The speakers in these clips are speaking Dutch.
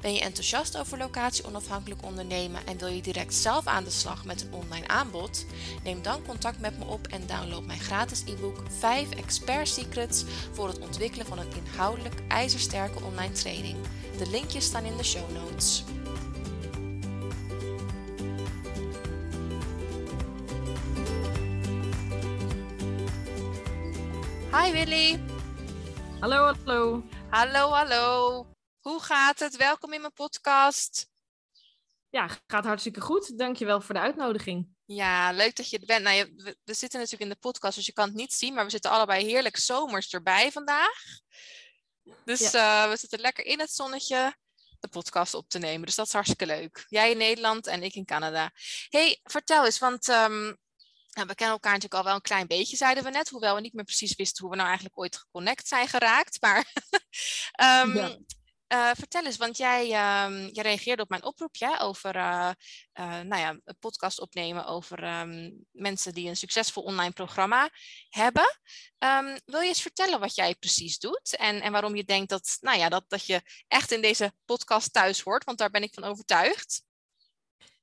Ben je enthousiast over locatie onafhankelijk ondernemen en wil je direct zelf aan de slag met een online aanbod? Neem dan contact met me op en download mijn gratis e-book 5 Expert Secrets voor het ontwikkelen van een inhoudelijk ijzersterke online training. De linkjes staan in de show notes. Hi Willy. Hallo, hallo. Hallo, hallo. Hoe gaat het? Welkom in mijn podcast. Ja, gaat hartstikke goed. Dankjewel voor de uitnodiging. Ja, leuk dat je er bent. Nou, we, we, zitten natuurlijk in de podcast, dus je kan het niet zien, maar we zitten allebei heerlijk zomers erbij vandaag. Dus ja. uh, we zitten lekker in het zonnetje de podcast op te nemen. Dus dat is hartstikke leuk. Jij in Nederland en ik in Canada. hey, vertel eens, want um, nou, we kennen elkaar natuurlijk al wel een klein beetje, zeiden we net. Hoewel we niet meer precies wisten hoe we nou eigenlijk ooit geconnect zijn geraakt. Maar um, ja. Uh, vertel eens, want jij, jij reageerde op mijn oproepje over uh, nou ja, een podcast opnemen over um, mensen die een succesvol online programma hebben. Um, wil je eens vertellen wat jij precies doet en, en waarom je denkt dat, nou ja, dat, dat je echt in deze podcast thuis hoort? Want daar ben ik van overtuigd.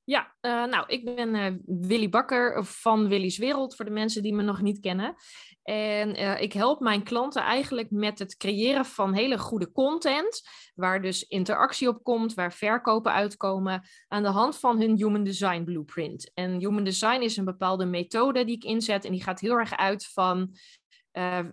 Ja, nou, ik ben Willy Bakker van Willy's Wereld, voor de mensen die me nog niet kennen. En uh, ik help mijn klanten eigenlijk met het creëren van hele goede content, waar dus interactie op komt, waar verkopen uitkomen, aan de hand van hun Human Design Blueprint. En Human Design is een bepaalde methode die ik inzet en die gaat heel erg uit van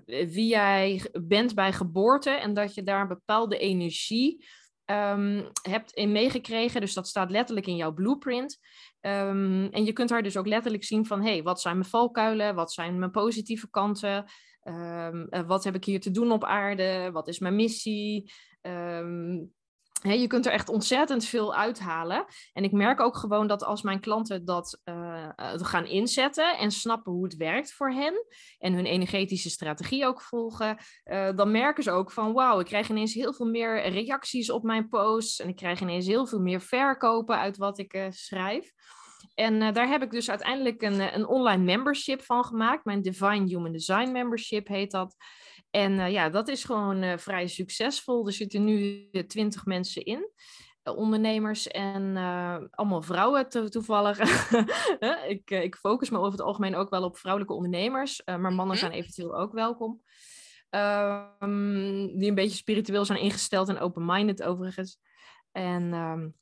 wie jij bent bij geboorte en dat je daar een bepaalde energie um, hebt in meegekregen. Dus dat staat letterlijk in jouw blueprint. Um, en je kunt daar dus ook letterlijk zien van, hé, hey, wat zijn mijn valkuilen? Wat zijn mijn positieve kanten? Um, uh, wat heb ik hier te doen op aarde? Wat is mijn missie? Je kunt er echt ontzettend veel uithalen. En ik merk ook gewoon dat als mijn klanten dat uh, gaan inzetten en snappen hoe het werkt voor hen en hun energetische strategie ook volgen, uh, dan merken ze ook van wauw, ik krijg ineens heel veel meer reacties op mijn posts en ik krijg ineens heel veel meer verkopen uit wat ik schrijf. En daar heb ik dus uiteindelijk een, een online membership van gemaakt. Mijn Divine Human Design Membership heet dat. En uh, ja, dat is gewoon uh, vrij succesvol. Er zitten nu twintig mensen in. Uh, ondernemers en allemaal vrouwen to toevallig. ik, ik, focus me over het algemeen ook wel op vrouwelijke ondernemers. maar mannen mm -hmm. zijn eventueel ook welkom. Um, die een beetje spiritueel zijn ingesteld en open-minded overigens. En um,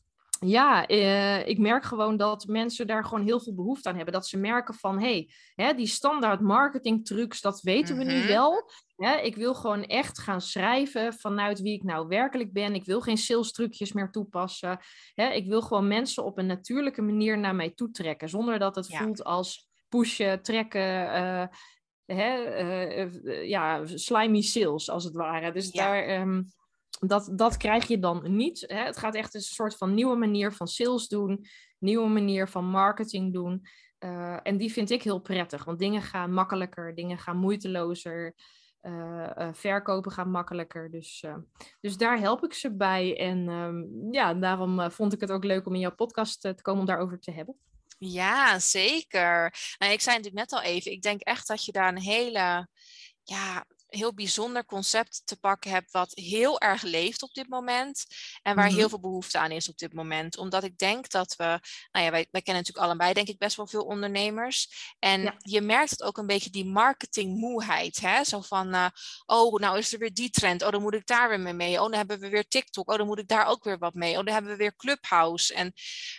ja, uh, ik merk gewoon dat mensen daar gewoon heel veel behoefte aan hebben. Dat ze merken van, hé, hey, die standaard marketing trucs, dat weten we nu Mhm. wel. Hè, ik wil gewoon echt gaan schrijven vanuit wie ik nou werkelijk ben. Ik wil geen sales trucjes meer toepassen. Hè, ik wil gewoon mensen op een natuurlijke manier naar mij toe trekken. Zonder dat het Ja. voelt als pushen, trekken, eh, hè, eh, eh, ja, slimy sales als het ware. Dus Ja. daar... ehm, dat, dat krijg je dan niet. Hè? Het gaat echt een soort van nieuwe manier van sales doen, nieuwe manier van marketing doen. Uh, en die vind ik heel prettig, want dingen gaan makkelijker, dingen gaan moeitelozer, uh, uh, verkopen gaan makkelijker. Dus, dus daar help ik ze bij. En um, ja, daarom vond ik het ook leuk om in jouw podcast te komen om daarover te hebben. Ja, zeker. Nou, ik zei natuurlijk net al even, ik denk echt dat je daar een hele, ja, heel bijzonder concept te pakken hebt, wat heel erg leeft op dit moment en waar Mhm. heel veel behoefte aan is op dit moment. Omdat ik denk dat we, nou ja, wij, wij kennen natuurlijk allebei, denk ik, best wel veel ondernemers. En Ja. je merkt het ook een beetje die marketingmoeheid, hè? Zo van, eh, oh, nou is er weer die trend, oh, dan moet ik daar weer mee mee. Oh, dan hebben we weer TikTok, oh, dan moet ik daar ook weer wat mee. Oh, dan hebben we weer Clubhouse. En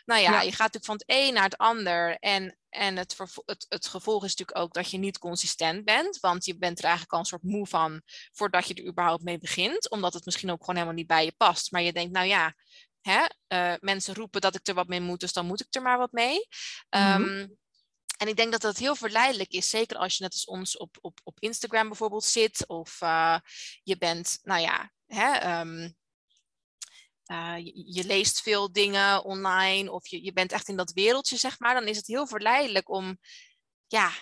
nou ja, Ja. je gaat natuurlijk van het een naar het ander. En en het, het, het gevolg is natuurlijk ook dat je niet consistent bent. Want je bent er eigenlijk al een soort moe van voordat je er überhaupt mee begint. Omdat het misschien ook gewoon helemaal niet bij je past. Maar je denkt, nou ja, hè, eh, mensen roepen dat ik er wat mee moet, dus dan moet ik er maar wat mee. Mhm. Ehm, en ik denk dat dat heel verleidelijk is, zeker als je net als ons op, op, op Instagram bijvoorbeeld zit. Of eh, je bent, nou ja, hè, ehm, uh, je, je, leest veel dingen online of je, je bent echt in dat wereldje, zeg maar, dan is het heel verleidelijk om ja,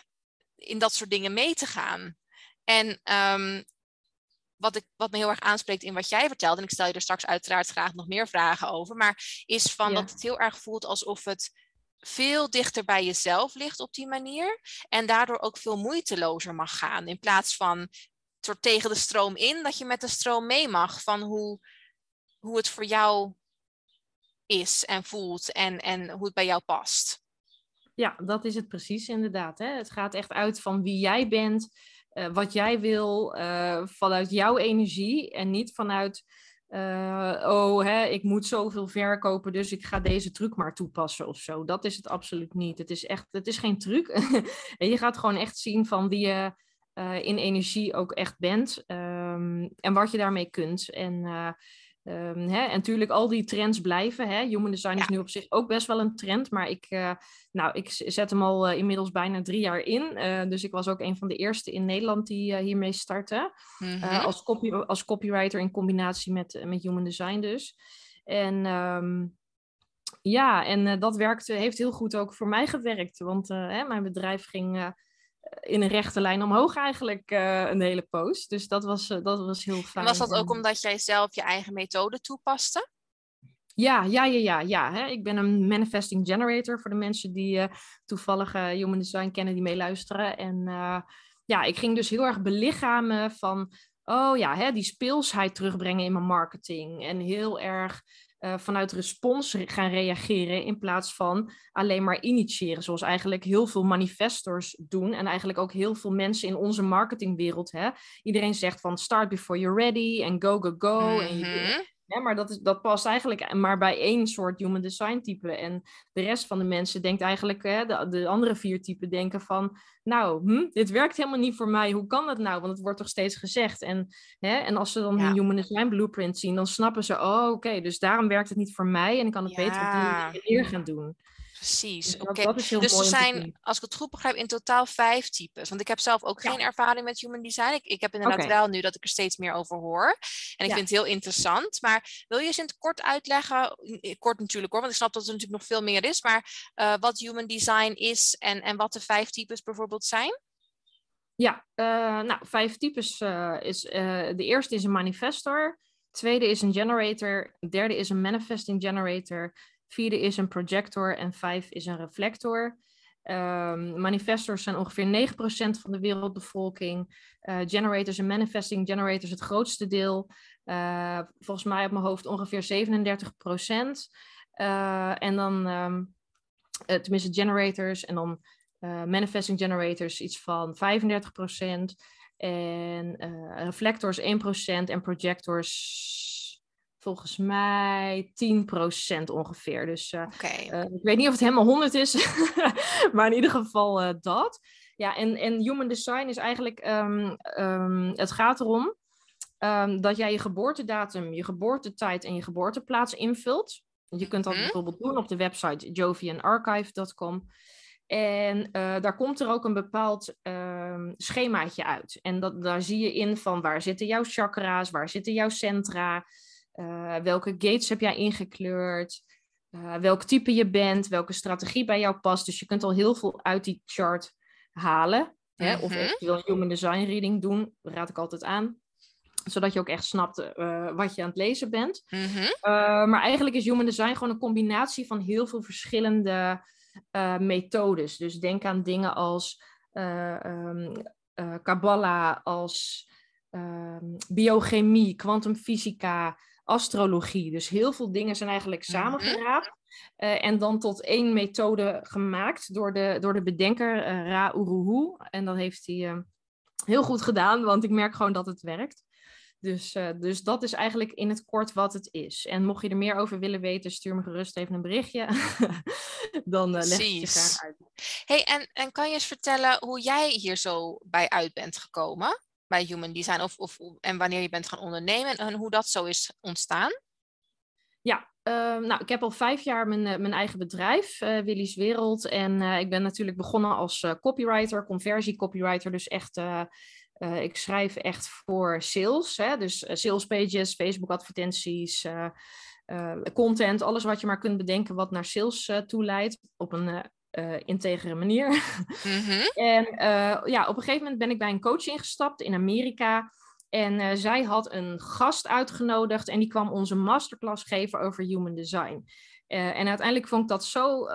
in dat soort dingen mee te gaan. En ehm, wat, ik, wat me heel erg aanspreekt in wat jij vertelt, en ik stel je er straks uiteraard graag nog meer vragen over, maar is van dat het heel erg voelt alsof het veel dichter bij jezelf ligt op die manier. En daardoor ook veel moeitelozer mag gaan. In plaats van soort tegen de stroom in, dat je met de stroom mee mag van hoe, hoe het voor jou is en voelt en, en hoe het bij jou past. Ja, dat is het precies inderdaad. Hè? Het gaat echt uit van wie jij bent, uh, wat jij wil, uh, vanuit jouw energie en niet vanuit, uh, oh, hè, ik moet zoveel verkopen, dus ik ga deze truc maar toepassen of zo. Dat is het absoluut niet. Het is echt, het is geen truc. en je gaat gewoon echt zien van wie je in energie ook echt bent um, en wat je daarmee kunt. En Um, hè, en natuurlijk, al die trends blijven. Hè. Human design is nu op zich ook best wel een trend. Maar ik, uh, nou, ik zet hem al uh, inmiddels bijna drie jaar in. Uh, dus ik was ook een van de eerste in Nederland die hiermee startte. Mm -hmm. als, copy, als copywriter in combinatie met, met human design dus. En um, ja, en dat werkte, heeft heel goed ook voor mij gewerkt. Want hè, mijn bedrijf ging in een rechte lijn omhoog eigenlijk uh, een hele post. Dus dat was, uh, dat was heel fijn. En was dat ook omdat jij zelf je eigen methode toepaste? Ja, ja, ja, ja. ja hè. Ik ben een manifesting generator voor de mensen die uh, toevallig human design kennen, die meeluisteren. En ja, ik ging dus heel erg belichamen van, oh ja, hè, die speelsheid terugbrengen in mijn marketing. En heel erg uh, vanuit respons gaan reageren in plaats van alleen maar initiëren, zoals eigenlijk heel veel manifestors doen en eigenlijk ook heel veel mensen in onze marketingwereld. Hè? Iedereen zegt van start before you're ready en go, go, go. En maar dat, is, dat past eigenlijk maar bij één soort human design type. En de rest van de mensen denkt eigenlijk, hè, de, de andere vier typen denken van, nou, hm, dit werkt helemaal niet voor mij. Hoe kan dat nou? Want het wordt toch steeds gezegd. En, hè, en als ze dan ja. hun human design blueprint zien, dan snappen ze, oh, oké, dus daarom werkt het niet voor mij. En ik kan het ja. beter op die manier gaan doen. Precies. Dus, okay. dus er zijn, als ik het goed begrijp, in totaal vijf types. Want ik heb zelf ook ja. geen ervaring met human design. Ik, ik heb inderdaad okay. wel nu dat ik er steeds meer over hoor. En ik ja. vind het heel interessant. Maar wil je eens in het kort uitleggen, kort natuurlijk hoor, want ik snap dat er natuurlijk nog veel meer is, maar uh, wat human design is en, en wat de vijf types bijvoorbeeld zijn? Ja, uh, nou, vijf types uh, is, de eerste is een manifestor. Tweede is een generator. Derde is een manifesting generator. Vierde is een projector en vijf is een reflector. Um, manifestors zijn ongeveer 9% van de wereldbevolking. Uh, generators en manifesting generators het grootste deel. Uh, volgens mij op mijn hoofd ongeveer 37%. Uh, en dan, um, tenminste generators en dan manifesting generators iets van 35%. En reflectors 1% en projectors volgens mij 10% ongeveer. Dus uh, okay. uh, ik weet niet of het helemaal 100 is, maar in ieder geval uh, dat. Ja, en, en human design is eigenlijk, um, um, het gaat erom um, dat jij je geboortedatum, je geboortetijd en je geboorteplaats invult. Je kunt dat mm -hmm. bijvoorbeeld doen op de website jovianarchive.com. En daar komt er ook een bepaald schemaatje uit. En dat, daar zie je in van waar zitten jouw chakra's, waar zitten jouw centra, uh, welke gates heb jij ingekleurd? Uh, welk type je bent, welke strategie bij jou past. Dus je kunt al heel veel uit die chart halen. Hè? Of Mhm. eventueel een human design reading doen, raad ik altijd aan. Zodat je ook echt snapt eh, wat je aan het lezen bent. Mhm. Uh, maar eigenlijk is human design gewoon een combinatie van heel veel verschillende uh, methodes. Dus denk aan dingen als um, Kabbalah, als um, biochemie, kwantumfysica, astrologie. Dus heel veel dingen zijn eigenlijk Mhm. samengeraapt. Uh, en dan tot één methode gemaakt door de, door de bedenker uh, Ra Uruhu. En dat heeft hij uh, heel goed gedaan, want ik merk gewoon dat het werkt. Dus, dus dat is eigenlijk in het kort wat het is. En mocht je er meer over willen weten, stuur me gerust even een berichtje. dan leg ik het je graag uit. Hey, en, en kan je eens vertellen hoe jij hier zo bij uit bent gekomen? Bij Human Design of, of, en wanneer je bent gaan ondernemen en hoe dat zo is ontstaan? Ja, uh, nou, ik heb al vijf jaar mijn, uh, mijn eigen bedrijf, uh, Willy's Wereld. En uh, ik ben natuurlijk begonnen als copywriter, conversie-copywriter. Dus echt, ik schrijf echt voor sales. Hè? Dus sales pages, Facebook advertenties, uh, content, alles wat je maar kunt bedenken wat naar sales uh, toeleidt. Op een uh, integere manier. Mhm. En ja, op een gegeven moment ben ik bij een coach ingestapt in Amerika. En zij had een gast uitgenodigd en die kwam onze masterclass geven over human design. en uiteindelijk vond ik dat zo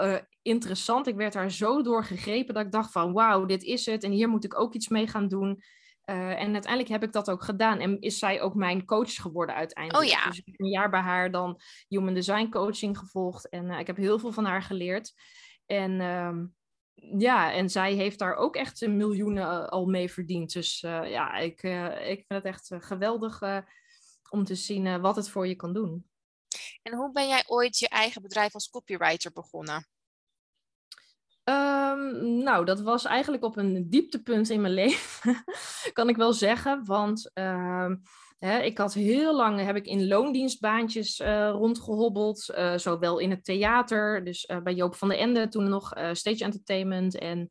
interessant. Ik werd daar zo door gegrepen dat ik dacht van wauw, dit is het. En hier moet ik ook iets mee gaan doen. En uiteindelijk heb ik dat ook gedaan. En is zij ook mijn coach geworden uiteindelijk. Oh ja. Dus ik heb een jaar bij haar dan human design coaching gevolgd. En ik heb heel veel van haar geleerd. En uh, ja, en zij heeft daar ook echt miljoenen eh, al mee verdiend. Dus ja, ik, ik vind het echt geweldig om te zien wat het voor je kan doen. En hoe ben jij ooit je eigen bedrijf als copywriter begonnen? Um, nou, dat was eigenlijk op een dieptepunt in mijn leven, kan ik wel zeggen. Want um, hè, ik had heel lang heb ik in loondienstbaantjes uh, rondgehobbeld. Uh, zowel in het theater, dus uh, bij Joop van den Ende, toen nog stage entertainment. En,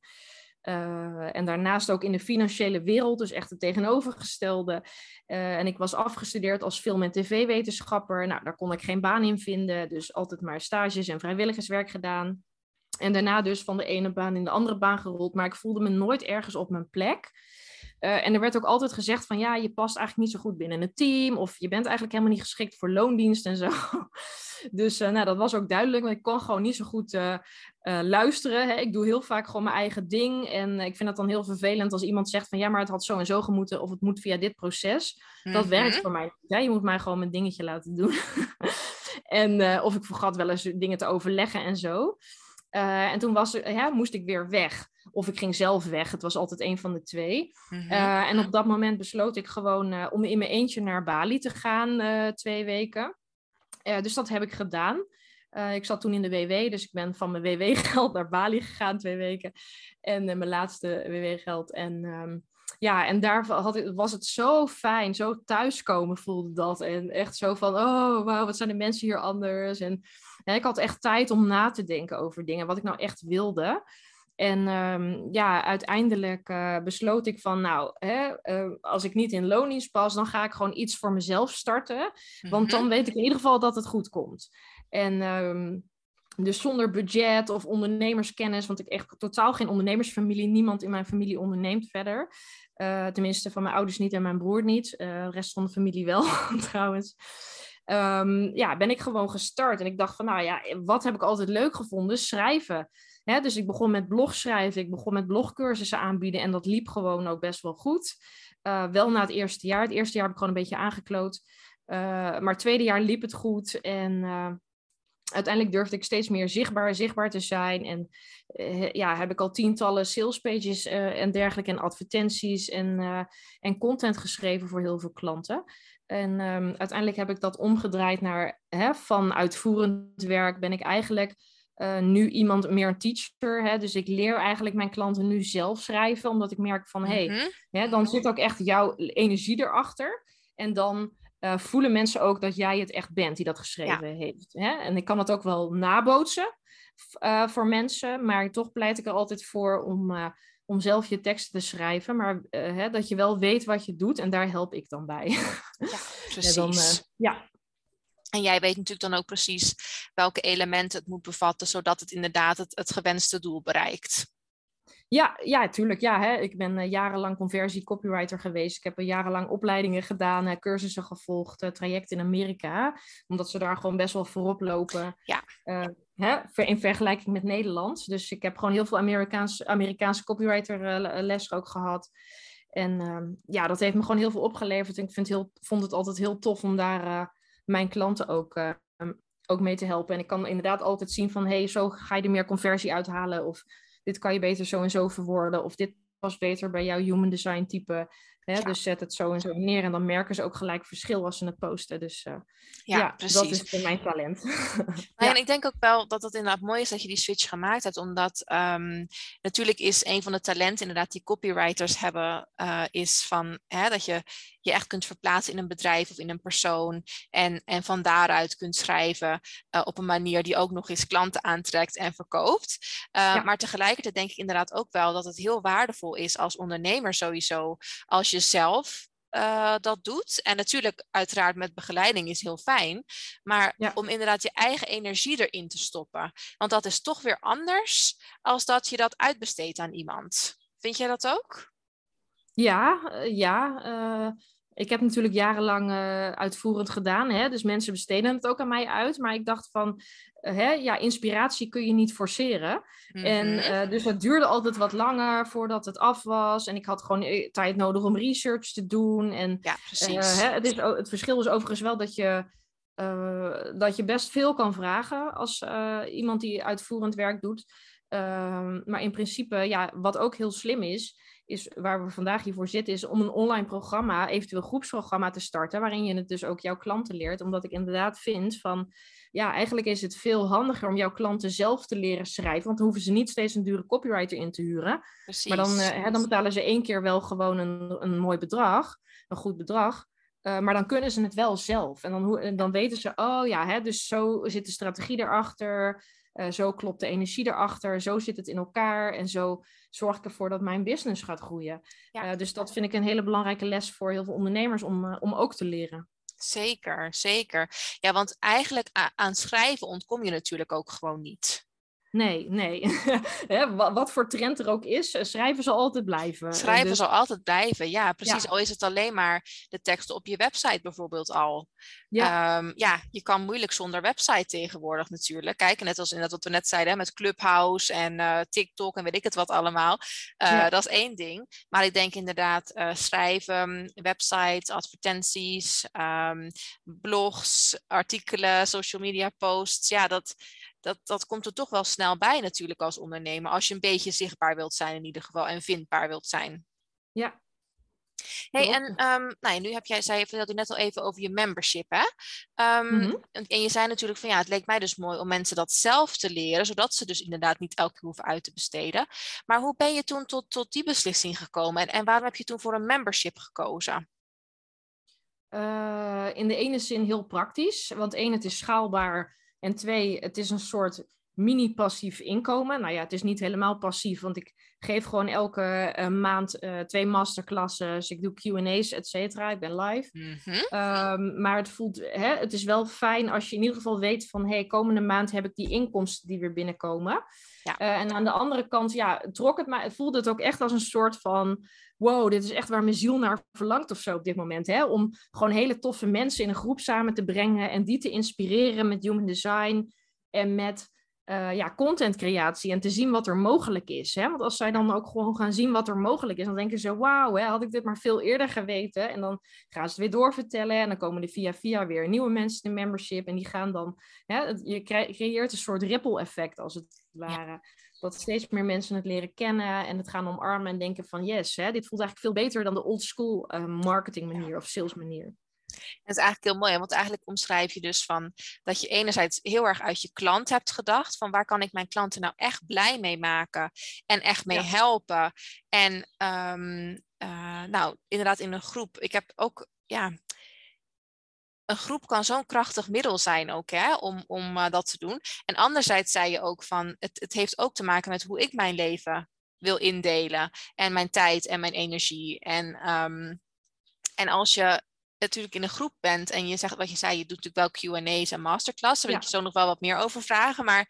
en daarnaast ook in de financiële wereld, dus echt het tegenovergestelde. en ik was afgestudeerd als film- en tv-wetenschapper. Nou, daar kon ik geen baan in vinden, dus altijd maar stages en vrijwilligerswerk gedaan. En daarna dus van de ene baan in de andere baan gerold. Maar ik voelde me nooit ergens op mijn plek. Uh, en er werd ook altijd gezegd van ja, je past eigenlijk niet zo goed binnen het team. Of je bent eigenlijk helemaal niet geschikt voor loondienst en zo. Dus uh, nou, dat was ook duidelijk. Want ik kon gewoon niet zo goed uh, luisteren. Hè. Ik doe heel vaak gewoon mijn eigen ding. En ik vind het dan heel vervelend als iemand zegt van ja, maar het had zo en zo gemoeten. Of het moet via dit proces. Dat mhm. werkt voor mij. Ja, je moet mij gewoon mijn dingetje laten doen. en of ik vergat wel eens dingen te overleggen en zo. Uh, en toen was, ja, moest ik weer weg. Of ik ging zelf weg. Het was altijd een van de twee. Mm-hmm. uh, en op dat moment besloot ik gewoon uh, om in mijn eentje naar Bali te gaan, twee weken. dus dat heb ik gedaan. ik zat toen in de WW, dus ik ben van mijn WW-geld naar Bali gegaan, twee weken. En mijn laatste WW-geld. En um, ja, en daar had ik, was het zo fijn, zo thuiskomen voelde dat. En echt zo van, oh wauw, wat zijn de mensen hier anders. En ik had echt tijd om na te denken over dingen, wat ik nou echt wilde. En um, ja, uiteindelijk uh, besloot ik van, nou, hè, uh, als ik niet in loondienst pas, dan ga ik gewoon iets voor mezelf starten. Want dan mhm. weet ik in ieder geval dat het goed komt. En um, dus zonder budget of ondernemerskennis, want ik echt totaal geen ondernemersfamilie, niemand in mijn familie onderneemt verder. Uh, tenminste, van mijn ouders niet en mijn broer niet. de rest van de familie wel, trouwens um, ja, ben ik gewoon gestart. En ik dacht van, nou ja, wat heb ik altijd leuk gevonden? Schrijven. Hè, dus ik begon met blogschrijven, ik begon met blogcursussen aanbieden en dat liep gewoon ook best wel goed. Uh, wel na het eerste jaar. Het eerste jaar heb ik gewoon een beetje aangekloot. Maar het tweede jaar liep het goed en uiteindelijk durfde ik steeds meer zichtbaar, zichtbaar te zijn. En ja, heb ik al tientallen salespages en dergelijke en advertenties en, en content geschreven voor heel veel klanten. En um, uiteindelijk heb ik dat omgedraaid naar hè, van uitvoerend werk ben ik eigenlijk uh, nu iemand meer een teacher. Hè? Dus ik leer eigenlijk mijn klanten nu zelf schrijven, omdat ik merk van hé, hey, mm dan zit ook echt jouw energie erachter. En dan uh, voelen mensen ook dat jij het echt bent die dat geschreven heeft. Hè? En ik kan het ook wel nabootsen uh, voor mensen, maar toch pleit ik er altijd voor om om zelf je teksten te schrijven, maar hè, dat je wel weet wat je doet en daar help ik dan bij. Ja, precies. dan, ja. En jij weet natuurlijk dan ook precies welke elementen het moet bevatten, zodat het inderdaad het, het gewenste doel bereikt. Ja, ja, tuurlijk. Ja, hè. Ik ben uh, jarenlang conversie copywriter geweest. Ik heb jarenlang opleidingen gedaan, uh, cursussen gevolgd, uh, trajecten in Amerika. Omdat ze daar gewoon best wel voorop lopen. Ja. Hè, in vergelijking met Nederland. Dus ik heb gewoon heel veel Amerikaans, Amerikaanse copywriter les ook gehad. En ehm, ja, dat heeft me gewoon heel veel opgeleverd. En ik vind heel, vond het altijd heel tof om daar mijn klanten ook ook mee te helpen. En ik kan inderdaad altijd zien van, hé, hey, zo ga je er meer conversie uithalen. Of dit kan je beter zo en zo verwoorden. Of dit past beter bij jouw human design type. Hè? Dus zet het zo en zo neer. En dan merken ze ook gelijk verschil als ze het posten. Dus uh, ja, ja, precies. dat is mijn talent. Nou, en ik denk ook wel dat het inderdaad mooi is dat je die switch gemaakt hebt. Omdat um, natuurlijk is een van de talenten inderdaad die copywriters hebben, uh, is van hè, dat je je echt kunt verplaatsen in een bedrijf of in een persoon. En, en van daaruit kunt schrijven uh, op een manier die ook nog eens klanten aantrekt en verkoopt. Ja. Maar tegelijkertijd denk ik inderdaad ook wel dat het heel waardevol is als ondernemer sowieso. Als je zelf eh, dat doet. En natuurlijk, uiteraard met begeleiding is heel fijn. Maar om inderdaad je eigen energie erin te stoppen. Want dat is toch weer anders als dat je dat uitbesteedt aan iemand. Vind jij dat ook? Ja, eh, ja. Uh, ik heb natuurlijk jarenlang uitvoerend gedaan. Hè? Dus mensen besteden het ook aan mij uit. Maar ik dacht van, hè, ja, inspiratie kun je niet forceren. En mhm. dus het duurde altijd wat langer voordat het af was. En ik had gewoon tijd nodig om research te doen. En, ja, precies. Hè, het, is, het verschil is overigens wel dat je... dat je best veel kan vragen als iemand die uitvoerend werk doet. Ehm, maar in principe, ja, wat ook heel slim is, is waar we vandaag hiervoor zitten, is om een online programma, eventueel groepsprogramma te starten, waarin je het dus ook jouw klanten leert. Omdat ik inderdaad vind van, ja, eigenlijk is het veel handiger om jouw klanten zelf te leren schrijven, want dan hoeven ze niet steeds een dure copywriter in te huren. Precies. Maar dan, uh, dan betalen ze één keer wel gewoon een, een mooi bedrag, een goed bedrag. Uh, maar dan kunnen ze het wel zelf. En dan, dan weten ze, oh ja, hè, dus zo zit de strategie erachter. Uh, zo klopt de energie erachter, zo zit het in elkaar en zo zorg ik ervoor dat mijn business gaat groeien. Uh, dus dat vind ik een hele belangrijke les voor heel veel ondernemers om, om ook te leren. Zeker, zeker. Ja, want eigenlijk aan schrijven ontkom je natuurlijk ook gewoon niet. Nee, nee. wat voor trend er ook is, eh, schrijven zal altijd blijven. Eh, schrijven dus... zal altijd blijven, ja, precies. Al is het alleen maar de tekst op je website bijvoorbeeld al. Ja. Ehm, ja, je kan moeilijk zonder website tegenwoordig natuurlijk. Kijk, net als in dat wat we net zeiden, met Clubhouse en uh, TikTok en weet ik het wat allemaal. Uh, Dat is één ding. Maar ik denk inderdaad schrijven, websites, advertenties, um, blogs, artikelen, social media posts. Ja, dat dat, dat komt er toch wel snel bij natuurlijk als ondernemer. Als je een beetje zichtbaar wilt zijn in ieder geval en vindbaar wilt zijn. Ja. Hey, en um, nou, nu heb jij, zei, vertelde net al even over je membership, hè? Um, En je zei natuurlijk van ja, het leek mij dus mooi om mensen dat zelf te leren, zodat ze dus inderdaad niet elke keer hoeven uit te besteden. Maar hoe ben je toen tot, tot die beslissing gekomen en, en waarom heb je toen voor een membership gekozen? Uh, in de ene zin heel praktisch, want één, het is schaalbaar en twee, het is een soort mini-passief inkomen. Nou ja, het is niet helemaal passief, want ik geef gewoon elke uh, maand uh, twee masterclasses. Ik doe QA's, et cetera. Ik ben live. Mm um, maar het voelt, hè, het is wel fijn als je in ieder geval weet van, hey, komende maand heb ik die inkomsten die weer binnenkomen. Ja. Uh, en aan de andere kant, ja, trok het maar, het voelde het ook echt als een soort van, wow, dit is echt waar mijn ziel naar verlangt of zo op dit moment. Hè? Om gewoon hele toffe mensen in een groep samen te brengen en die te inspireren met human design en met uh, ja, contentcreatie en te zien wat er mogelijk is. Hè? Want als zij dan ook gewoon gaan zien wat er mogelijk is, dan denken ze, wauw, had ik dit maar veel eerder geweten. En dan gaan ze het weer doorvertellen en dan komen er via via weer nieuwe mensen in membership en die gaan dan, hè, je creëert een soort ripple effect als het ware. Dat steeds meer mensen het leren kennen en het gaan omarmen en denken van yes, hè, dit voelt eigenlijk veel beter dan de old school uh, marketing manier of sales manier. Het is eigenlijk heel mooi, want eigenlijk omschrijf je dus van dat je enerzijds heel erg uit je klant hebt gedacht, van waar kan ik mijn klanten nou echt blij mee maken en echt mee helpen. En um, uh, nou, inderdaad in een groep. Ik heb ook, ja, een groep kan zo'n krachtig middel zijn ook, hè, om, om uh, dat te doen. En anderzijds zei je ook van, het, het heeft ook te maken met hoe ik mijn leven wil indelen. En mijn tijd en mijn energie. En, um, en als je natuurlijk in een groep bent en je zegt wat je zei, je doet natuurlijk wel QA's en masterclass, daar wil ik je zo nog wel wat meer over vragen. Maar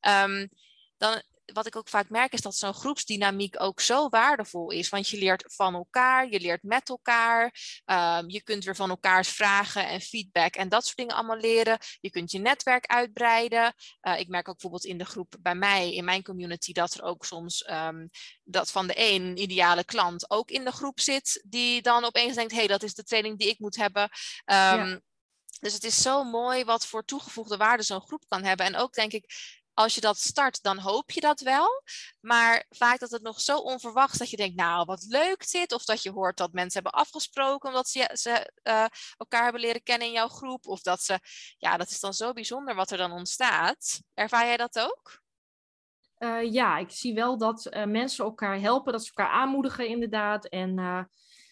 um, dan wat ik ook vaak merk is dat zo'n groepsdynamiek ook zo waardevol is. Want je leert van elkaar, je leert met elkaar. Um, je kunt weer van elkaars vragen en feedback en dat soort dingen allemaal leren. Je kunt je netwerk uitbreiden. Uh, ik merk ook bijvoorbeeld in de groep bij mij, in mijn community, dat er ook soms um, dat van de een ideale klant ook in de groep zit. Die dan opeens denkt, hé, hey, dat is de training die ik moet hebben. Um, ja. Dus het is zo mooi wat voor toegevoegde waarde zo'n groep kan hebben. En ook denk ik, als je dat start, dan hoop je dat wel. Maar vaak dat het nog zo onverwachts dat je denkt, nou, wat leuk dit. Of dat je hoort dat mensen hebben afgesproken omdat ze, ze uh, elkaar hebben leren kennen in jouw groep. Of dat ze, ja, dat is dan zo bijzonder wat er dan ontstaat. Ervaar jij dat ook? Uh, ja, ik zie wel dat uh, mensen elkaar helpen, dat ze elkaar aanmoedigen inderdaad. En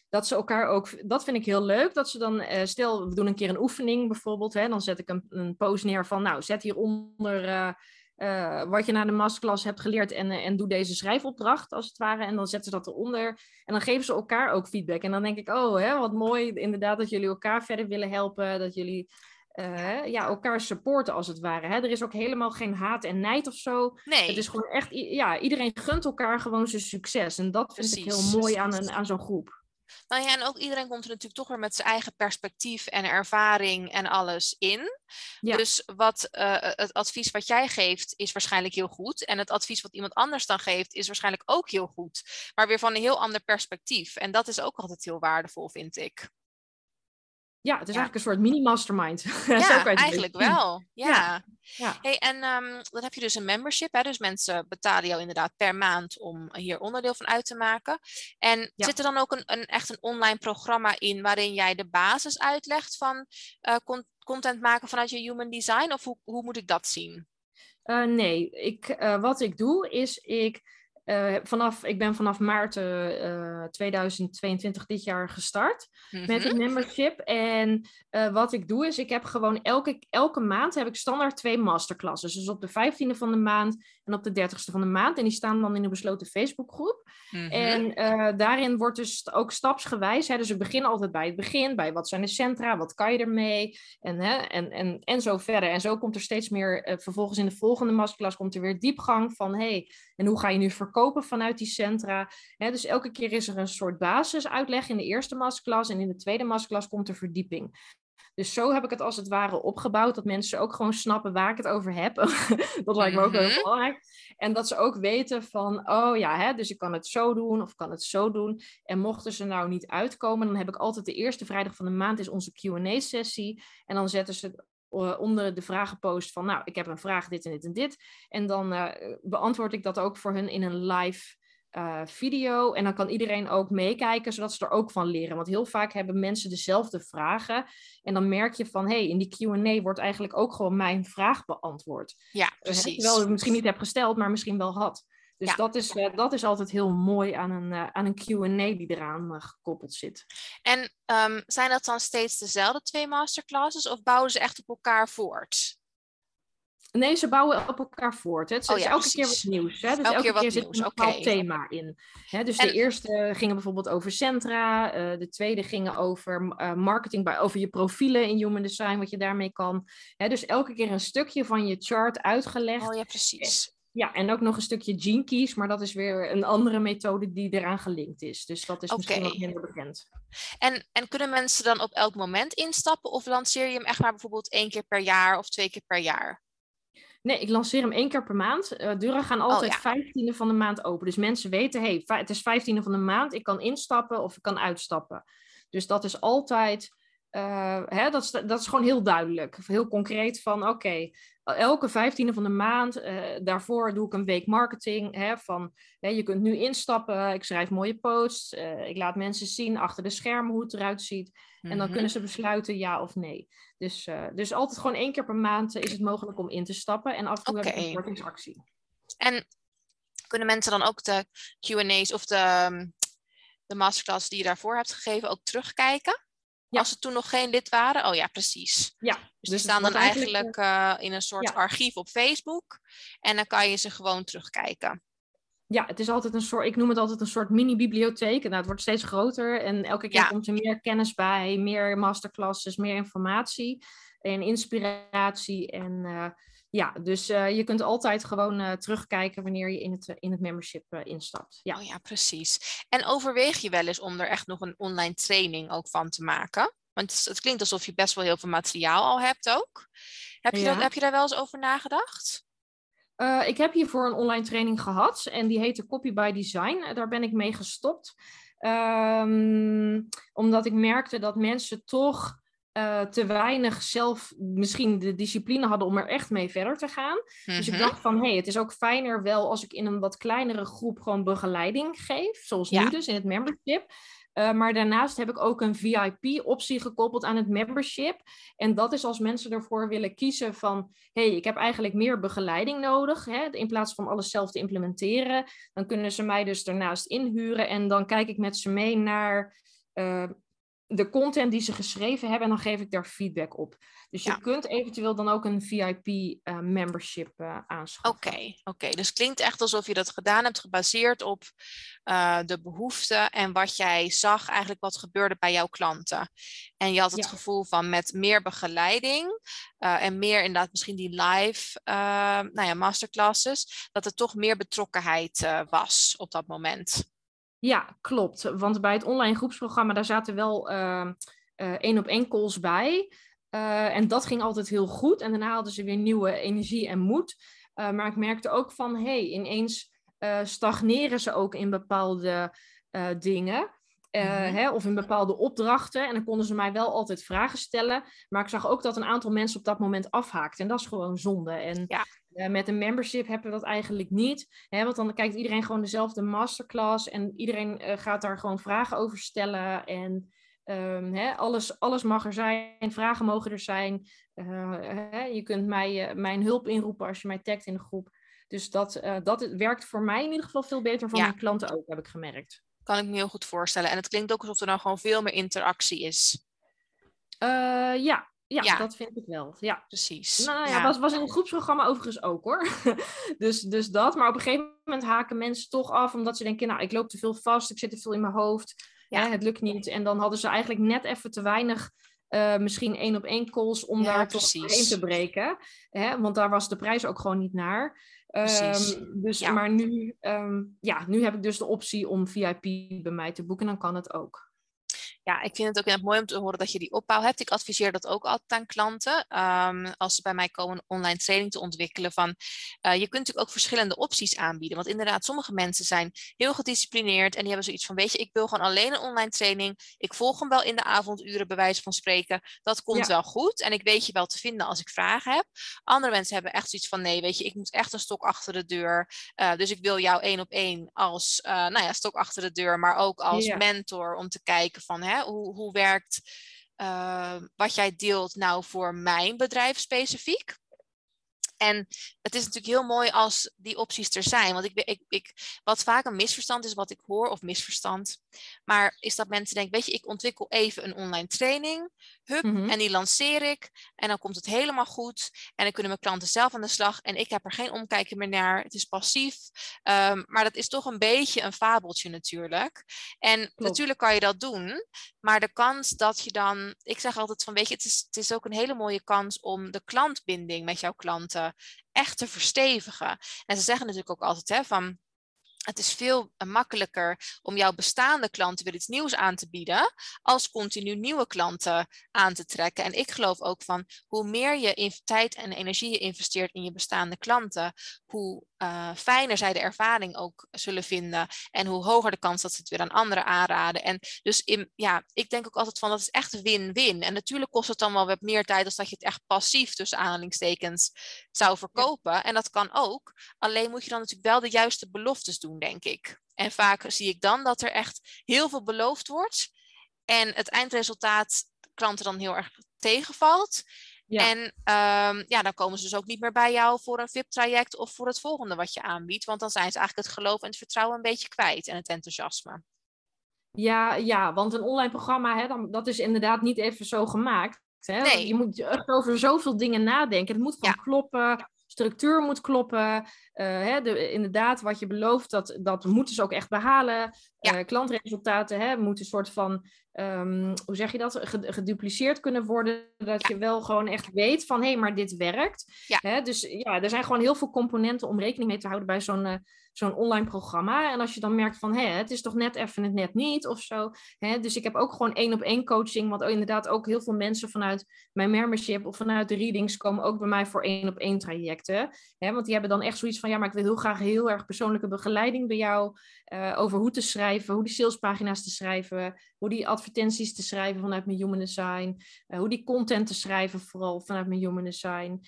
dat ze elkaar ook, dat vind ik heel leuk, dat ze dan, uh, stel we doen een keer een oefening bijvoorbeeld, hè, dan zet ik een, een post neer van, nou zet hieronder eh, wat je na de masterclass hebt geleerd en, eh, en doe deze schrijfopdracht als het ware. En dan zetten ze dat eronder en dan geven ze elkaar ook feedback. En dan denk ik, oh, hè, wat mooi inderdaad dat jullie elkaar verder willen helpen, dat jullie uh, ja, elkaar supporten als het ware. Hè? Er is ook helemaal geen haat en nijd of zo. Nee. Het is gewoon echt, ja, iedereen gunt elkaar gewoon zijn succes. En dat vind ik heel mooi aan, een, aan zo'n groep. Nou ja, en ook iedereen komt er natuurlijk toch weer met zijn eigen perspectief en ervaring en alles in. Ja. Dus wat, uh, het advies wat jij geeft is waarschijnlijk heel goed. En het advies wat iemand anders dan geeft is waarschijnlijk ook heel goed. Maar weer van een heel ander perspectief. En dat is ook altijd heel waardevol, vind ik. Ja, het is eigenlijk een soort mini-mastermind. Ja, eigenlijk wel. Ja. ja. Hey, en um, dan heb je dus een membership. Hè? Dus mensen betalen jou inderdaad per maand om hier onderdeel van uit te maken. En zit er dan ook een, een, echt een online programma in waarin jij de basis uitlegt van uh, content maken vanuit je human design? Of hoe, hoe moet ik dat zien? Uh, nee, ik, uh, wat ik doe is ik uh, vanaf, ik ben vanaf maart uh, 2022 dit jaar gestart met het mhm. membership. En uh, wat ik doe is, ik heb gewoon elke, elke maand heb ik standaard twee masterclasses. Dus op de 15e van de maand en op de 30e van de maand. En die staan dan in een besloten Facebookgroep. Mm En daarin wordt dus ook stapsgewijs. Hè, dus ik begin altijd bij het begin, bij wat zijn de centra, wat kan je ermee? En, hè, en, en, en zo verder. En zo komt er steeds meer, vervolgens in de volgende masterclass komt er weer diepgang van, hey, en hoe ga je nu verkopen? Kopen vanuit die centra. dus elke keer is er een soort basisuitleg in de eerste masterclass en in de tweede masterclass komt er verdieping. Dus zo heb ik het als het ware opgebouwd, dat mensen ook gewoon snappen waar ik het over heb. dat lijkt me ook heel mhm. belangrijk. En dat ze ook weten van, oh ja, hè, dus ik kan het zo doen of kan het zo doen. En mochten ze nou niet uitkomen, dan heb ik altijd de eerste vrijdag van de maand is onze Q&A-sessie. En dan zetten ze onder de vragenpost van, nou, ik heb een vraag, dit en dit en dit. En dan uh, beantwoord ik dat ook voor hun in een live uh, video. En dan kan iedereen ook meekijken, zodat ze er ook van leren. Want heel vaak hebben mensen dezelfde vragen. En dan merk je van, hé, hey, in die Q&A wordt eigenlijk ook gewoon mijn vraag beantwoord. Ja, precies. Terwijl ik het misschien niet heb gesteld, maar misschien wel had. Dus dat, is, uh, dat is altijd heel mooi aan een, uh, aan een QA die eraan uh, gekoppeld zit. En um, zijn dat dan steeds dezelfde twee masterclasses of bouwen ze echt op elkaar voort? Nee, ze bouwen op elkaar voort. Hè. Het is oh, ja, elke keer wat nieuws. Hè. Dus elke, elke keer, zit er een bepaald thema in. Hè, dus en... de eerste gingen bijvoorbeeld over centra. de tweede gingen over marketing, bij, over je profielen in human design, wat je daarmee kan. Hè, dus elke keer een stukje van je chart uitgelegd. Oh ja, precies. Ja, en ook nog een stukje gene keys, maar dat is weer een andere methode die eraan gelinkt is. Dus dat is okay. misschien wat minder bekend. En, en kunnen mensen dan op elk moment instappen of lanceer je hem echt maar bijvoorbeeld één keer per jaar of twee keer per jaar? Nee, ik lanceer hem één keer per maand. Uh, deuren gaan altijd oh, ja. van de maand open. Dus mensen weten, hey, het is vijftiende van de maand, ik kan instappen of ik kan uitstappen. Dus dat is altijd, uh, hè, dat, is, dat is gewoon heel duidelijk. Heel concreet van, oké, elke vijftiende van de maand, uh, daarvoor doe ik een week marketing. Hè, van, hè, je kunt nu instappen, ik schrijf mooie posts, uh, ik laat mensen zien achter de schermen hoe het eruit ziet. En dan mhm. kunnen ze besluiten ja of nee. Dus, dus altijd gewoon één keer per maand is het mogelijk om in te stappen. En af en toe okay. heb ik een kortingsactie. En kunnen mensen dan ook de Q&A's of de, de masterclass die je daarvoor hebt gegeven ook terugkijken? Als ze toen nog geen lid waren? Oh ja, precies. Ja, dus, die dus staan dan eigenlijk, uh, in een soort archief op Facebook. En dan kan je ze gewoon terugkijken. Ja, het is altijd een soort, ik noem het altijd een soort mini-bibliotheek. Nou, het wordt steeds groter en elke keer komt er meer kennis bij, meer masterclasses, meer informatie en inspiratie. En uh, ja, dus uh, je kunt altijd gewoon uh, terugkijken wanneer je in het, in het membership uh, instapt. Ja. Oh ja, precies. En overweeg je wel eens om er echt nog een online training ook van te maken? Want het, het klinkt alsof je best wel heel veel materiaal al hebt ook. Heb je, ja. dat, heb je daar wel eens over nagedacht? ik heb hiervoor een online training gehad en die heette Copy by Design. Daar ben ik mee gestopt. Um, omdat ik merkte dat mensen toch uh, te weinig zelf misschien de discipline hadden om er echt mee verder te gaan. Dus ik mhm. dacht van, hé, hey, het is ook fijner wel als ik in een wat kleinere groep gewoon begeleiding geef, zoals nu dus in het membership. Uh, maar daarnaast heb ik ook een VIP-optie gekoppeld aan het membership. En dat is als mensen ervoor willen kiezen van... hé, hey, ik heb eigenlijk meer begeleiding nodig... Hè, in plaats van alles zelf te implementeren. Dan kunnen ze mij dus daarnaast inhuren... en dan kijk ik met ze mee naar... Uh, de content die ze geschreven hebben en dan geef ik daar feedback op. Dus je kunt eventueel dan ook een VIP-membership eh, uh, eh, aanschaffen. Oké, oké. dus het klinkt echt alsof je dat gedaan hebt gebaseerd op uh, de behoeften en wat jij zag eigenlijk wat gebeurde bij jouw klanten. En je had het gevoel van met meer begeleiding en meer inderdaad misschien die live nou ja, masterclasses, dat er toch meer betrokkenheid was op dat moment. Ja, klopt. Want bij het online groepsprogramma, daar zaten wel uh, één op één calls bij. Uh, en dat ging altijd heel goed. En daarna hadden ze weer nieuwe energie en moed. Uh, maar ik merkte ook van, hé, hey, ineens stagneren ze ook in bepaalde dingen. Mm hè, of in bepaalde opdrachten. En dan konden ze mij wel altijd vragen stellen. Maar ik zag ook dat een aantal mensen op dat moment afhaakten. En dat is gewoon zonde. En ja. Uh, met een membership hebben we dat eigenlijk niet. Hè, want dan kijkt iedereen gewoon dezelfde masterclass en iedereen uh, gaat daar gewoon vragen over stellen. En um, hè, alles, alles mag er zijn, vragen mogen er zijn. Uh, hè, je kunt mij, mijn hulp inroepen als je mij tagt in de groep. Dus dat, dat werkt voor mij in ieder geval veel beter voor mijn klanten ook, heb ik gemerkt. Kan ik me heel goed voorstellen. En het klinkt ook alsof er dan gewoon veel meer interactie is. ja, ja, dat vind ik wel. Ja, precies. Nou ja, Was, was in het groepsprogramma overigens ook hoor. dus, dus dat. Maar op een gegeven moment haken mensen toch af omdat ze denken, nou, ik loop te veel vast, ik zit te veel in mijn hoofd. Ja. Hè, het lukt niet. En dan hadden ze eigenlijk net even te weinig. Uh, misschien één op één calls om daar toch in te breken. Hè? Want daar was de prijs ook gewoon niet naar. Um, dus, Maar nu, um, ja, nu heb ik dus de optie om VIP bij mij te boeken. Dan kan het ook ja, ik vind het ook mooi om te horen dat je die opbouw hebt. Ik adviseer dat ook altijd aan klanten. Um, als ze bij mij komen een online training te ontwikkelen. Van, uh, je kunt natuurlijk ook verschillende opties aanbieden. Want inderdaad, sommige mensen zijn heel gedisciplineerd. En die hebben zoiets van, weet je, ik wil gewoon alleen een online training. Ik volg hem wel in de avonduren, bij wijze van spreken. Dat komt wel goed. En ik weet je wel te vinden als ik vragen heb. Andere mensen hebben echt zoiets van, nee, weet je, ik moet echt een stok achter de deur. Uh, dus ik wil jou één op één als, uh, nou ja, stok achter de deur. Maar ook als mentor om te kijken van, hè, hoe, hoe werkt uh, wat jij deelt nou voor mijn bedrijf specifiek? En het is natuurlijk heel mooi als die opties er zijn. Want ik, ik, ik, wat vaak een misverstand is, wat ik hoor, of misverstand, maar is dat mensen denken, weet je, ik ontwikkel even een online training, hup, mhm. en die lanceer ik, en dan komt het helemaal goed, en dan kunnen mijn klanten zelf aan de slag, en ik heb er geen omkijken meer naar, het is passief, um, maar dat is toch een beetje een fabeltje natuurlijk. En natuurlijk kan je dat doen, maar de kans dat je dan, ik zeg altijd van, weet je, het is, het is ook een hele mooie kans om de klantbinding met jouw klanten echt te verstevigen. En ze zeggen natuurlijk ook altijd hè, van het is veel makkelijker om jouw bestaande klanten weer iets nieuws aan te bieden, als continu nieuwe klanten aan te trekken. En ik geloof ook van hoe meer je tijd en energie je investeert in je bestaande klanten, hoe uh, fijner zij de ervaring ook zullen vinden en hoe hoger de kans dat ze het weer aan anderen aanraden. En dus in, ja, ik denk ook altijd van dat is echt win-win. En natuurlijk kost het dan wel wat meer tijd als dat je het echt passief tussen aanhalingstekens zou verkopen. En dat kan ook. Alleen moet je dan natuurlijk wel de juiste beloftes doen, denk ik. En vaak zie ik dan dat er echt heel veel beloofd wordt en het eindresultaat klanten dan heel erg tegenvalt. En um, ja, dan komen ze dus ook niet meer bij jou voor een VIP-traject of voor het volgende wat je aanbiedt. Want dan zijn ze eigenlijk het geloof en het vertrouwen een beetje kwijt en het enthousiasme. Ja, ja want een online programma, hè, dan, dat is inderdaad niet even zo gemaakt. Hè? Nee. Je moet over zoveel dingen nadenken. Het moet gewoon kloppen structuur moet kloppen. Uh, hè, de, inderdaad, wat je belooft, dat, dat moeten ze ook echt behalen. Ja. Uh, klantresultaten hè, moeten een soort van, um, hoe zeg je dat, gedupliceerd kunnen worden. Dat je wel gewoon echt weet van, hé, hey, maar dit werkt. Ja. Hè, dus ja, er zijn gewoon heel veel componenten om rekening mee te houden bij zo'n uh, zo'n online programma. En als je dan merkt van, hé, het is toch net even het net niet of zo. Hè? Dus ik heb ook gewoon één op één coaching, want inderdaad ook heel veel mensen vanuit mijn membership of vanuit de readings komen ook bij mij voor één op één trajecten. Hè? Want die hebben dan echt zoiets van, ja, maar ik wil heel graag heel erg persoonlijke begeleiding bij jou uh, over hoe te schrijven, hoe die salespagina's te schrijven, hoe die advertenties te schrijven vanuit mijn human design, uh, hoe die content te schrijven vooral vanuit mijn human design.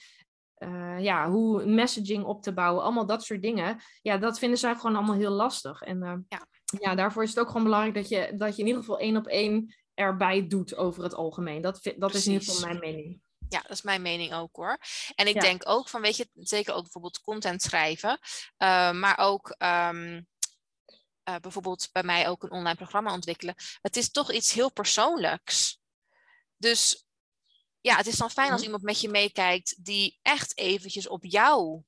Uh, ja, hoe messaging op te bouwen, allemaal dat soort dingen. Ja, dat vinden zij gewoon allemaal heel lastig. En uh, ja. ja, daarvoor is het ook gewoon belangrijk dat je, dat je in ieder geval één op één erbij doet over het algemeen. Dat, dat is in ieder geval mijn mening. Ja, dat is mijn mening ook hoor. En ik denk ook van, weet je, zeker ook bijvoorbeeld content schrijven, uh, maar ook um, eh, bijvoorbeeld bij mij ook een online programma ontwikkelen, het is toch iets heel persoonlijks. Dus ja, het is dan fijn als Mhm. iemand met je meekijkt die echt eventjes op jou,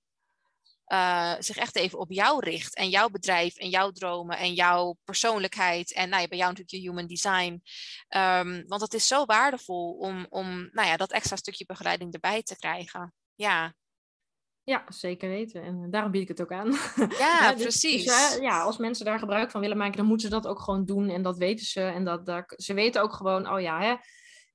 eh, zich echt even op jou richt en jouw bedrijf en jouw dromen en jouw persoonlijkheid en nou ja, bij jou natuurlijk je human design. Ehm, want het is zo waardevol om, om nou ja, dat extra stukje begeleiding erbij te krijgen. Ja, Ja, zeker weten. En daarom bied ik het ook aan. ja dus- precies. Dus, eh, ja, als mensen daar gebruik van willen maken, dan moeten ze dat ook gewoon doen. En dat weten ze. En dat, dat, ze weten ook gewoon, oh ja, hè,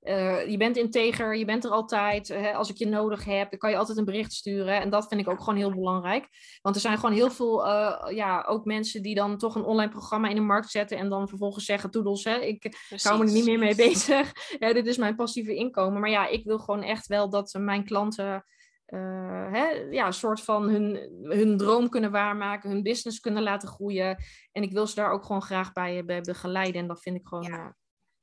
eh, je bent integer, je bent er altijd. Hè, als ik je nodig heb, dan kan je altijd een bericht sturen. En dat vind ik ook gewoon heel belangrijk. Want er zijn gewoon heel veel, eh, ja, ook mensen die dan toch een online programma in de markt zetten. En dan vervolgens zeggen, toedels, hè, ik, ik hou me er niet meer mee bezig. Ja, dit is mijn passieve inkomen. Maar ja, ik wil gewoon echt wel dat mijn klanten eh, hè, ja, een soort van hun, hun droom kunnen waarmaken, hun business kunnen laten groeien. En ik wil ze daar ook gewoon graag bij, bij begeleiden. En dat vind ik gewoon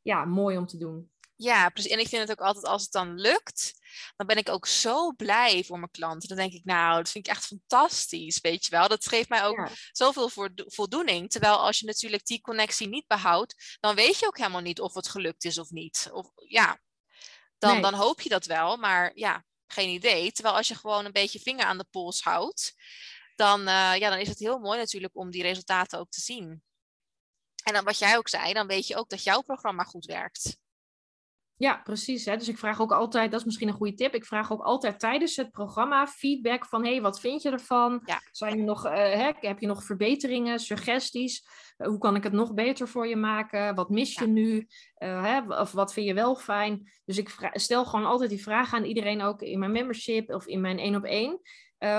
ja, mooi om te doen. Ja, precies. En ik vind het ook altijd als het dan lukt, dan ben ik ook zo blij voor mijn klanten. Dan denk ik, nou, dat vind ik echt fantastisch, weet je wel. Dat geeft mij ook Ja. zoveel voldo- voldoening. Terwijl als je natuurlijk die connectie niet behoudt, dan weet je ook helemaal niet of het gelukt is of niet. Of ja, dan, Nee. dan hoop je dat wel, maar ja, geen idee. Terwijl als je gewoon een beetje vinger aan de pols houdt, dan, eh, ja, dan is het heel mooi natuurlijk om die resultaten ook te zien. En dan wat jij ook zei, dan weet je ook dat jouw programma goed werkt. Ja, precies. Hè? Dus ik vraag ook altijd, dat is misschien een goede tip, ik vraag ook altijd tijdens het programma feedback van, hé, hey, wat vind je ervan? Ja. Zijn er nog, eh, hè, heb je nog verbeteringen, suggesties? Eh, hoe kan ik het nog beter voor je maken? Wat mis je Ja. nu? Eh, hè? Of wat vind je wel fijn? Dus ik stel gewoon altijd die vraag aan iedereen ook in mijn membership of in mijn één op één.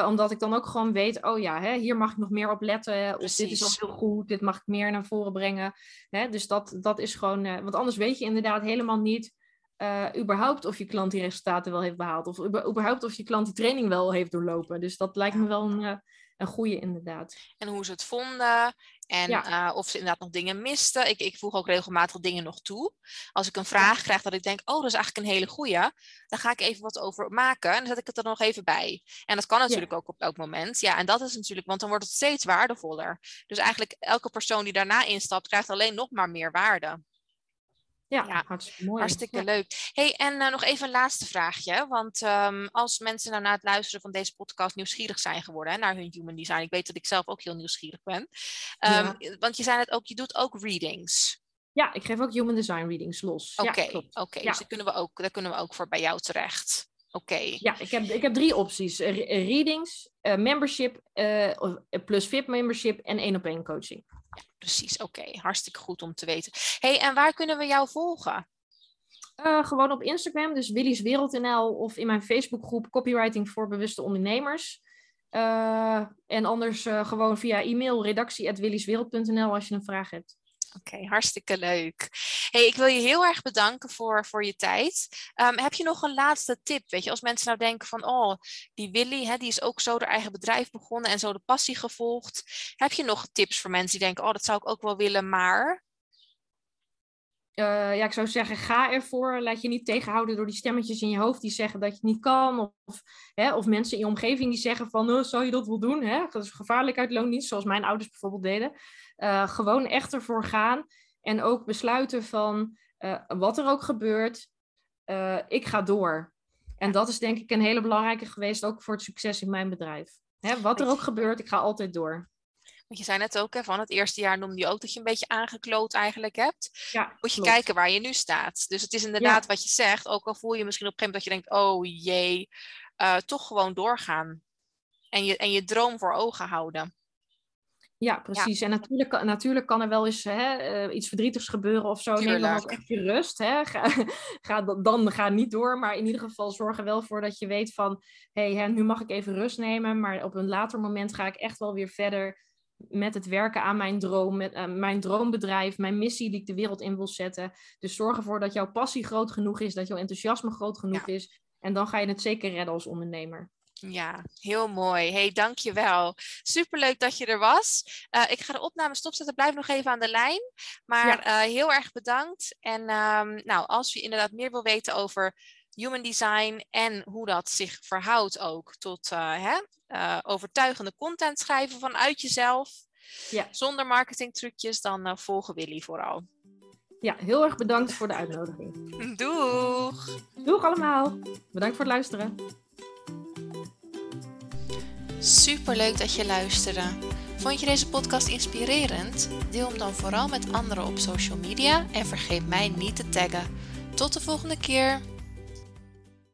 Omdat ik dan ook gewoon weet, oh ja, hè, hier mag ik nog meer op letten. Of dit is al heel goed, dit mag ik meer naar voren brengen. Hè? Dus dat, dat is gewoon, want anders weet je inderdaad helemaal niet eh, überhaupt of je klant die resultaten wel heeft behaald. Of überhaupt of je klant die training wel heeft doorlopen. Dus dat lijkt me wel een, eh, een goede inderdaad. en hoe ze het vonden. En Ja. eh, of ze inderdaad nog dingen misten. Ik, ik voeg ook regelmatig dingen nog toe. Als ik een vraag krijg dat ik denk, oh, dat is eigenlijk een hele goeie. Dan ga ik even wat over maken en dan zet ik het er nog even bij. En dat kan natuurlijk ook op elk moment. Ja, en dat is natuurlijk, want dan wordt het steeds waardevoller. Dus eigenlijk elke persoon die daarna instapt, krijgt alleen nog maar meer waarde. Ja, Ja, hartstikke mooi. Hartstikke Ja. leuk. Hey, en eh, nog even een laatste vraagje. Want ehm, als mensen nou na het luisteren van deze podcast nieuwsgierig zijn geworden hè, naar hun human design. Ik weet dat ik zelf ook heel nieuwsgierig ben. Ehm, Want je zei het ook, je doet ook readings. Ja, ik geef ook human design readings los. Oké, oké. Dus daar kunnen, we ook, daar kunnen we ook voor bij jou terecht. Oké. Ja, ik heb, ik heb drie opties. Re- readings, eh, membership, eh, eh, plus VIP membership en één op één coaching. Precies, oké. Hartstikke goed om te weten. hey, en waar kunnen we jou volgen? Gewoon op Instagram, dus Willy's Wereld.nl of in mijn Facebookgroep Copywriting voor Bewuste Ondernemers. En anders gewoon via e-mail redactie.willyswereld.nl als je een vraag hebt. Oké, hartstikke leuk. Hey, ik wil je heel erg bedanken voor, voor je tijd. Ehm, heb je nog een laatste tip? Weet je, als mensen nou denken van, oh, die Willy, hè, die is ook zo haar eigen bedrijf begonnen en zo de passie gevolgd. Heb je nog tips voor mensen die denken, oh, dat zou ik ook wel willen, maar... Eh, ja, ik zou zeggen, ga ervoor. Laat je niet tegenhouden door die stemmetjes in je hoofd die zeggen dat je het niet kan. Of, hè, of mensen in je omgeving die zeggen van, oh, zou je dat wel doen? Hè? Dat is gevaarlijk uit loondienst, zoals mijn ouders bijvoorbeeld deden. Eh, gewoon echt ervoor gaan. En ook besluiten van, eh, wat er ook gebeurt, eh, ik ga door. En dat is denk ik een hele belangrijke geweest, ook voor het succes in mijn bedrijf. Hè, wat er ook gebeurt, ik ga altijd door. Want je zei net ook, hè, van het eerste jaar noemde je ook dat je een beetje aangekloot eigenlijk hebt. Ja, Moet je klopt. kijken waar je nu staat. Dus het is inderdaad wat je zegt, ook al voel je misschien op een gegeven moment dat je denkt, oh jee, toch gewoon doorgaan. En je, en je droom voor ogen houden. Ja, precies. En natuurlijk, kan- natuurlijk kan er wel eens hè, eh, iets verdrietigs gebeuren of zo. Neem dan Tuurlijk. ook echt je rust. Hè. Ga, ga, dan- ga niet door. Maar in ieder geval zorg er wel voor dat je weet van... hé, hè, nu mag ik even rust nemen. Maar op een later moment ga ik echt wel weer verder met het werken aan mijn droom. Met eh, mijn droombedrijf, mijn missie die ik de wereld in wil zetten. Dus zorg ervoor dat jouw passie groot genoeg is. Dat jouw enthousiasme groot genoeg is. En dan ga je het zeker redden als ondernemer. Ja, heel mooi. hey, dankjewel. Superleuk dat je er was. Eh, ik ga de opname stopzetten. Blijf nog even aan de lijn. Maar Ja. eh, heel erg bedankt. En ehm, nou, als je inderdaad meer wil weten over human design en hoe dat zich verhoudt ook tot eh, hè, overtuigende content schrijven vanuit jezelf. Ja. Zonder marketingtrucjes, dan volgen Willy vooral. Ja, heel erg bedankt voor de uitnodiging. Doeg! Doeg allemaal. Bedankt voor het luisteren. Superleuk dat je luisterde. Vond je deze podcast inspirerend? Deel hem dan vooral met anderen op social media en vergeet mij niet te taggen. Tot de volgende keer!